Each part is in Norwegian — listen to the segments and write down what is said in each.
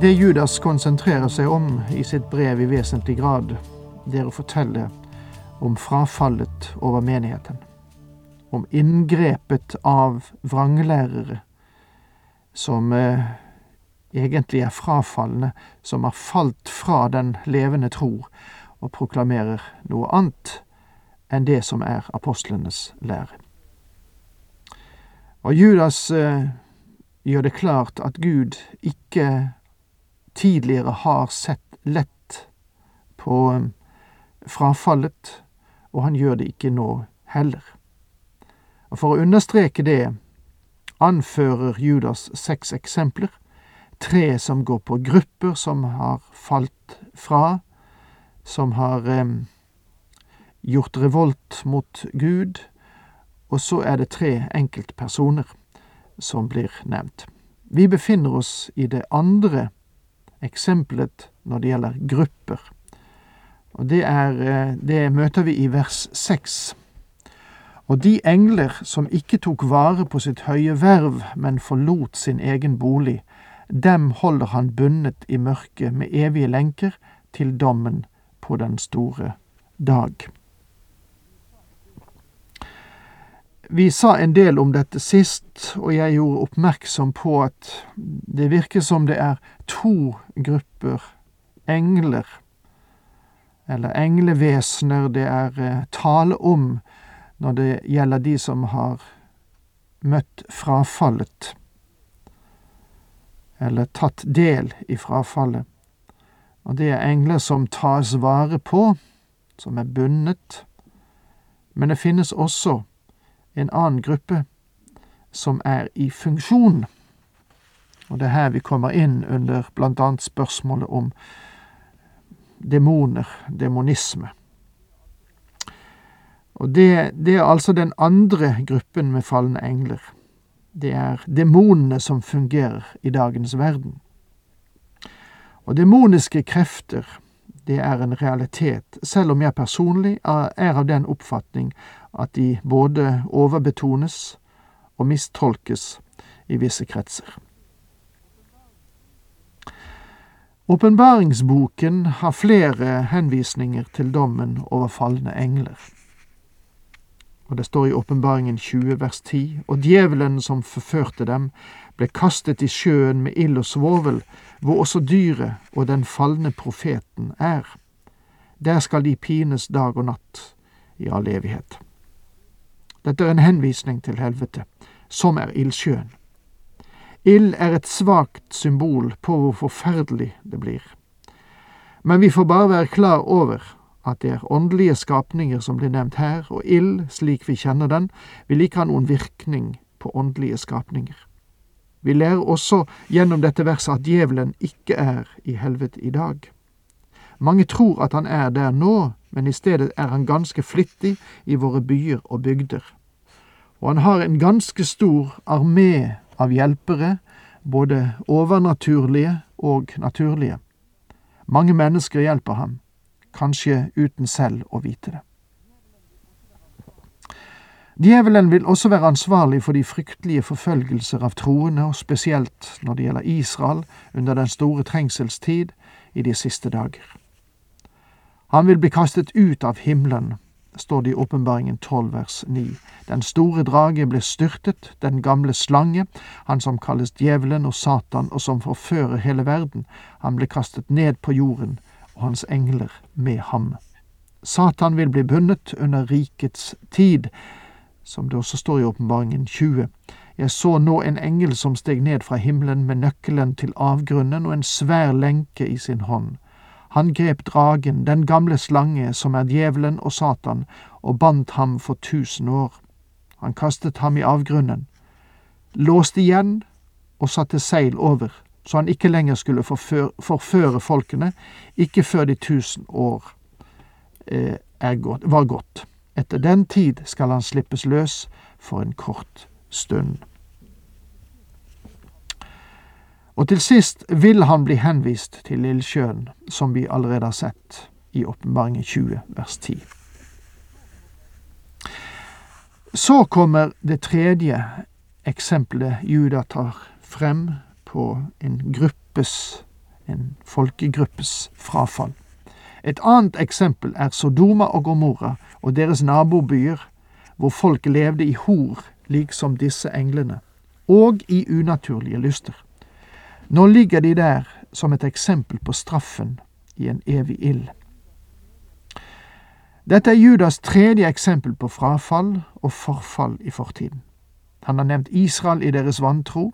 Det Judas konsentrerer seg om i sitt brev i vesentlig grad, det er å fortelle om frafallet over menigheten. Om inngrepet av vranglærere som eh, egentlig er frafalne, som har falt fra den levende tro og proklamerer noe annet enn det som er apostlenes lære. Og Judas eh, gjør det klart at Gud ikke tidligere har sett lett på eh, frafallet, og han gjør det ikke nå heller. Og For å understreke det anfører Judas seks eksempler, tre som går på grupper som har falt fra, som har eh, gjort revolt mot Gud, og så er det tre enkeltpersoner som blir nevnt. Vi befinner oss i det andre eksempelet når det gjelder grupper. Og det, er, eh, det møter vi i vers seks. Og de engler som ikke tok vare på sitt høye verv, men forlot sin egen bolig, dem holder han bundet i mørket med evige lenker til dommen på den store dag. Vi sa en del om dette sist, og jeg gjorde oppmerksom på at det virker som det er to grupper engler, eller englevesener, det er eh, tale om når det gjelder de som har møtt frafallet, eller tatt del i frafallet. Og det er engler som tas vare på, som er bundet, men det finnes også en annen gruppe som er i funksjon. Og det er her vi kommer inn under annet spørsmålet om demoner, demonisme. Og det, det, er altså den andre gruppen med falne engler. Det er demonene som fungerer i dagens verden. Og demoniske krefter, det er en realitet, selv om jeg personlig er av den oppfatning at de både overbetones og mistolkes i visse kretser. Åpenbaringsboken har flere henvisninger til dommen over falne engler. Og det står i Åpenbaringen 20 vers 10, og djevelen som forførte dem, ble kastet i sjøen med ild og svovel, hvor også dyret og den falne profeten er. Der skal de pines dag og natt i all evighet. Dette er en henvisning til helvete, som er ildsjøen. Ild er et svakt symbol på hvor forferdelig det blir. Men vi får bare være klar over at det er åndelige skapninger som blir nevnt her, og ild, slik vi kjenner den, vil ikke ha noen virkning på åndelige skapninger. Vi lærer også gjennom dette verset at djevelen ikke er i helvete i dag. Mange tror at han er der nå, men i stedet er han ganske flittig i våre byer og bygder. Og han har en ganske stor armé av hjelpere, både overnaturlige og naturlige. Mange mennesker hjelper ham kanskje uten selv å vite det. Djevelen vil også være ansvarlig for de fryktelige forfølgelser av troende, og spesielt når det gjelder Israel under den store trengselstid i de siste dager. Han vil bli kastet ut av himmelen, står det i Åpenbaringen 12 vers 9. Den store drage ble styrtet, den gamle slange, han som kalles djevelen og Satan og som forfører hele verden, han ble kastet ned på jorden, og hans engler med ham. Satan vil bli bundet under rikets tid, som det også står i Åpenbaringen 20. Jeg så nå en engel som steg ned fra himmelen med nøkkelen til avgrunnen og en svær lenke i sin hånd. Han grep dragen, den gamle slange, som er djevelen og Satan, og bandt ham for tusen år. Han kastet ham i avgrunnen, låste igjen og satte seil over, så han ikke lenger skulle forføre, forføre folkene, ikke før de tusen år eh, gått, var gått. Etter den tid skal han slippes løs for en kort stund. Og til sist vil han bli henvist til ildsjøen, som vi allerede har sett i Åpenbaringen 20, vers 10. Så kommer det tredje eksempelet Juda tar frem på en gruppes, en folkegruppes frafall. Et annet eksempel er Sodoma og Gomorra og deres nabobyer, hvor folk levde i hor, liksom disse englene, og i unaturlige lyster. Nå ligger de der som et eksempel på straffen i en evig ild. Dette er Judas tredje eksempel på frafall og forfall i fortiden. Han har nevnt Israel i deres vantro,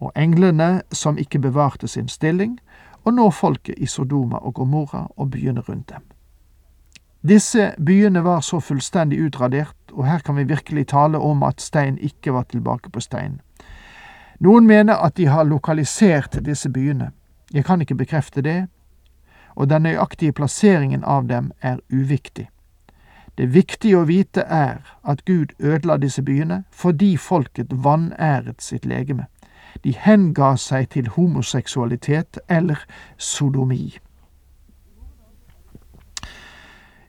og englene som ikke bevarte sin stilling, og nå folket i Sodoma og Gomorra og byene rundt dem. Disse byene var så fullstendig utradert, og her kan vi virkelig tale om at stein ikke var tilbake på stein. Noen mener at de har lokalisert disse byene. Jeg kan ikke bekrefte det, og den nøyaktige plasseringen av dem er uviktig. Det viktige å vite er at Gud ødela disse byene fordi folket vanæret sitt legeme. De henga seg til homoseksualitet eller sodomi.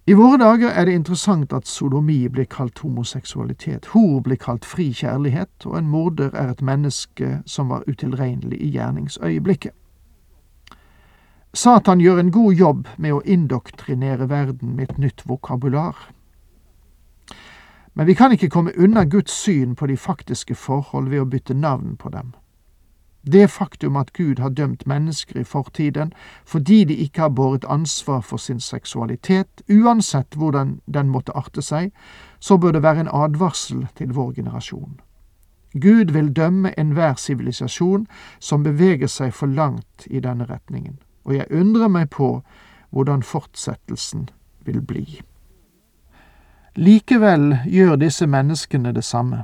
I våre dager er det interessant at sodomi blir kalt homoseksualitet, hor blir kalt fri kjærlighet, og en morder er et menneske som var utilregnelig i gjerningsøyeblikket. Satan gjør en god jobb med å indoktrinere verden med et nytt vokabular. Men vi kan ikke komme unna Guds syn på de faktiske forhold ved å bytte navn på dem. Det faktum at Gud har dømt mennesker i fortiden fordi de ikke har båret ansvar for sin seksualitet, uansett hvordan den måtte arte seg, så bør det være en advarsel til vår generasjon. Gud vil dømme enhver sivilisasjon som beveger seg for langt i denne retningen, og jeg undrer meg på hvordan fortsettelsen vil bli. Likevel gjør disse menneskene det samme.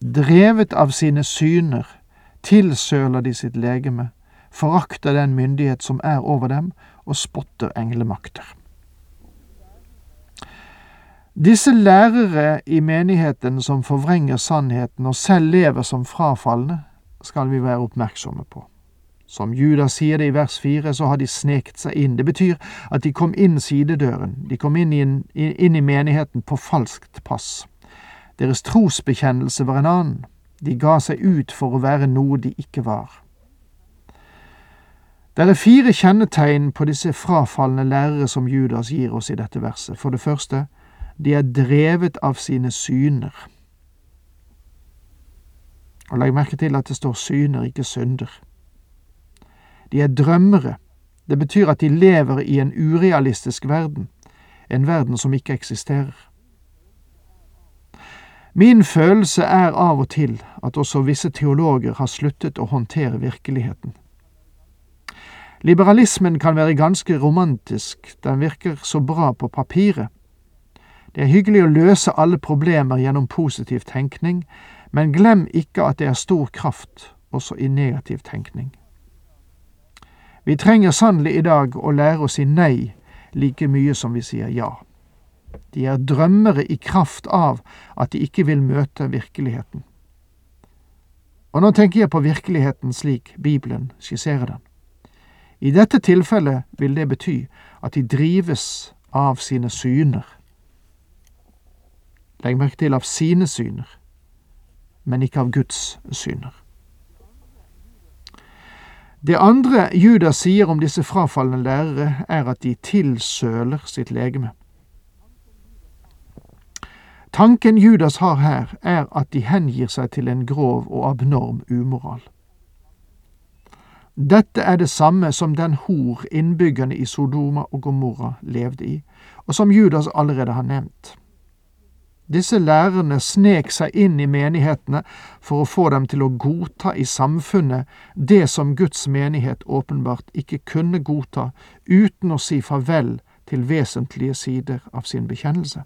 Drevet av sine syner tilsøler de sitt legeme, forakter den myndighet som er over dem, og spotter englemakter. Disse lærere i menigheten som forvrenger sannheten og selv lever som frafalne, skal vi være oppmerksomme på. Som Judas sier det i vers fire, så har de sneket seg inn. Det betyr at de kom inn sidedøren, de kom inn i, inn i menigheten på falskt pass. Deres trosbekjennelse var en annen. De ga seg ut for å være noe de ikke var. Det er fire kjennetegn på disse frafalne lærere som Judas gir oss i dette verset. For det første, de er drevet av sine syner. Og legg merke til at det står syner, ikke synder. De er drømmere. Det betyr at de lever i en urealistisk verden, en verden som ikke eksisterer. Min følelse er av og til at også visse teologer har sluttet å håndtere virkeligheten. Liberalismen kan være ganske romantisk, den virker så bra på papiret. Det er hyggelig å løse alle problemer gjennom positiv tenkning, men glem ikke at det er stor kraft også i negativ tenkning. Vi trenger sannelig i dag å lære å si nei like mye som vi sier ja. De er drømmere i kraft av at de ikke vil møte virkeligheten. Og nå tenker jeg på virkeligheten slik Bibelen skisserer den. I dette tilfellet vil det bety at de drives av sine syner. Legg merke til av sine syner, men ikke av Guds syner. Det andre Judas sier om disse frafalne lærere, er at de tilsøler sitt legeme. Tanken Judas har her, er at de hengir seg til en grov og abnorm umoral. Dette er det samme som den hor innbyggerne i Sodoma og Gomorra levde i, og som Judas allerede har nevnt. Disse lærerne snek seg inn i menighetene for å få dem til å godta i samfunnet det som Guds menighet åpenbart ikke kunne godta uten å si farvel til vesentlige sider av sin bekjennelse.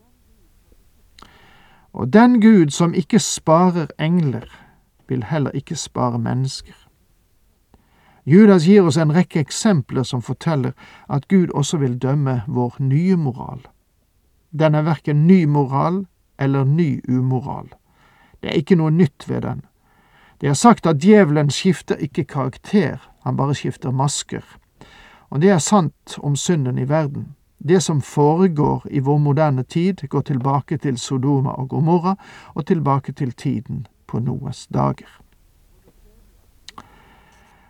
Og den Gud som ikke sparer engler, vil heller ikke spare mennesker. Judas gir oss en rekke eksempler som forteller at Gud også vil dømme vår nye moral. Den er verken ny moral eller ny umoral. Det er ikke noe nytt ved den. Det er sagt at djevelen skifter ikke karakter, han bare skifter masker. Og det er sant om synden i verden. Det som foregår i vår moderne tid, går tilbake til Sodoma og Gomorra og tilbake til tiden på Noas dager.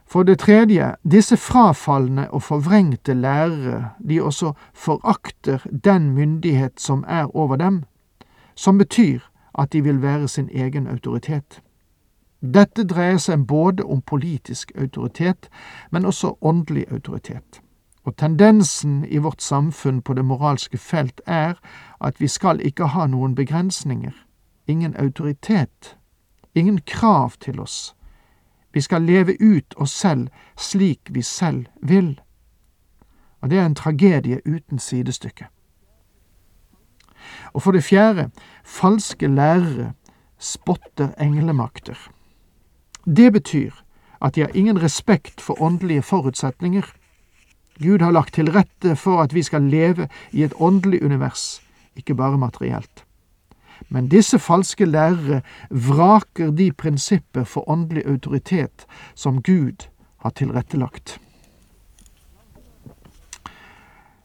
For det tredje, disse frafalne og forvrengte lærere, de også forakter den myndighet som er over dem, som betyr at de vil være sin egen autoritet. Dette dreier seg både om politisk autoritet, men også åndelig autoritet. Og tendensen i vårt samfunn på det moralske felt er at vi skal ikke ha noen begrensninger, ingen autoritet, ingen krav til oss. Vi skal leve ut oss selv slik vi selv vil. Og det er en tragedie uten sidestykke. Og for det fjerde, falske lærere spotter englemakter. Det betyr at de har ingen respekt for åndelige forutsetninger. Gud har lagt til rette for at vi skal leve i et åndelig univers, ikke bare materielt. Men disse falske lærere vraker de prinsipper for åndelig autoritet som Gud har tilrettelagt.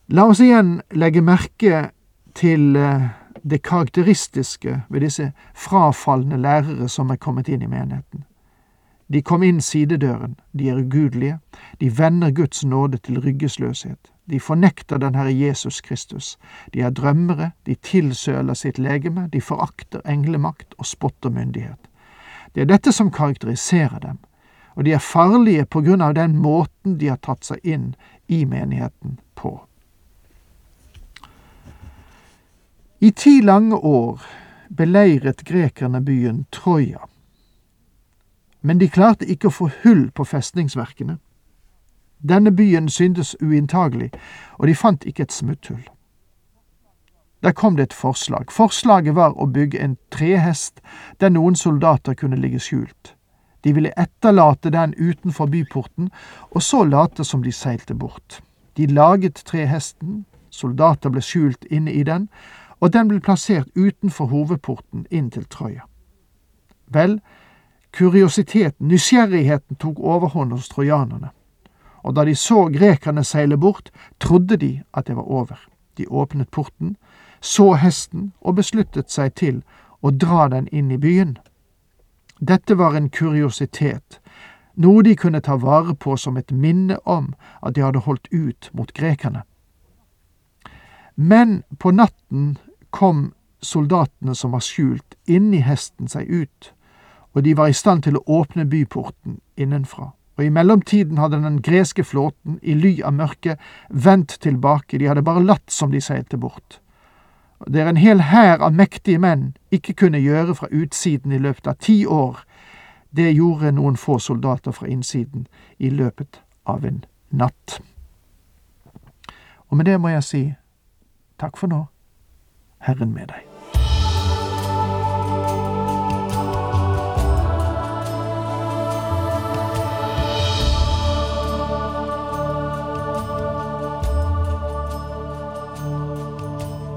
La oss igjen legge merke til eh, det karakteristiske ved disse frafalne lærere som er kommet inn i menigheten. De kom inn sidedøren, de er ugudelige, de vender Guds nåde til ryggesløshet, de fornekter den Herre Jesus Kristus, de er drømmere, de tilsøler sitt legeme, de forakter englemakt og spotter myndighet. Det er dette som karakteriserer dem, og de er farlige på grunn av den måten de har tatt seg inn i menigheten på. I ti lange år beleiret grekerne byen Troja men de klarte ikke å få hull på festningsverkene. Denne byen syntes uinntagelig, og de fant ikke et smutthull. Der kom det et forslag. Forslaget var å bygge en trehest der noen soldater kunne ligge skjult. De ville etterlate den utenfor byporten, og så late som de seilte bort. De laget trehesten, soldater ble skjult inne i den, og den ble plassert utenfor hovedporten inn til Trøya. Vel, Kuriositeten, nysgjerrigheten, tok overhånd hos trojanerne, og da de så grekerne seile bort, trodde de at det var over. De åpnet porten, så hesten og besluttet seg til å dra den inn i byen. Dette var en kuriositet, noe de kunne ta vare på som et minne om at de hadde holdt ut mot grekerne. Men på natten kom soldatene som var skjult inni hesten seg ut og de var i stand til å åpne byporten innenfra. Og i mellomtiden hadde den greske flåten, i ly av mørket, vendt tilbake, de hadde bare latt som de seilte bort. Det er en hel hær av mektige menn ikke kunne gjøre fra utsiden i løpet av ti år, det gjorde noen få soldater fra innsiden i løpet av en natt. Og med det må jeg si takk for nå, Herren med deg.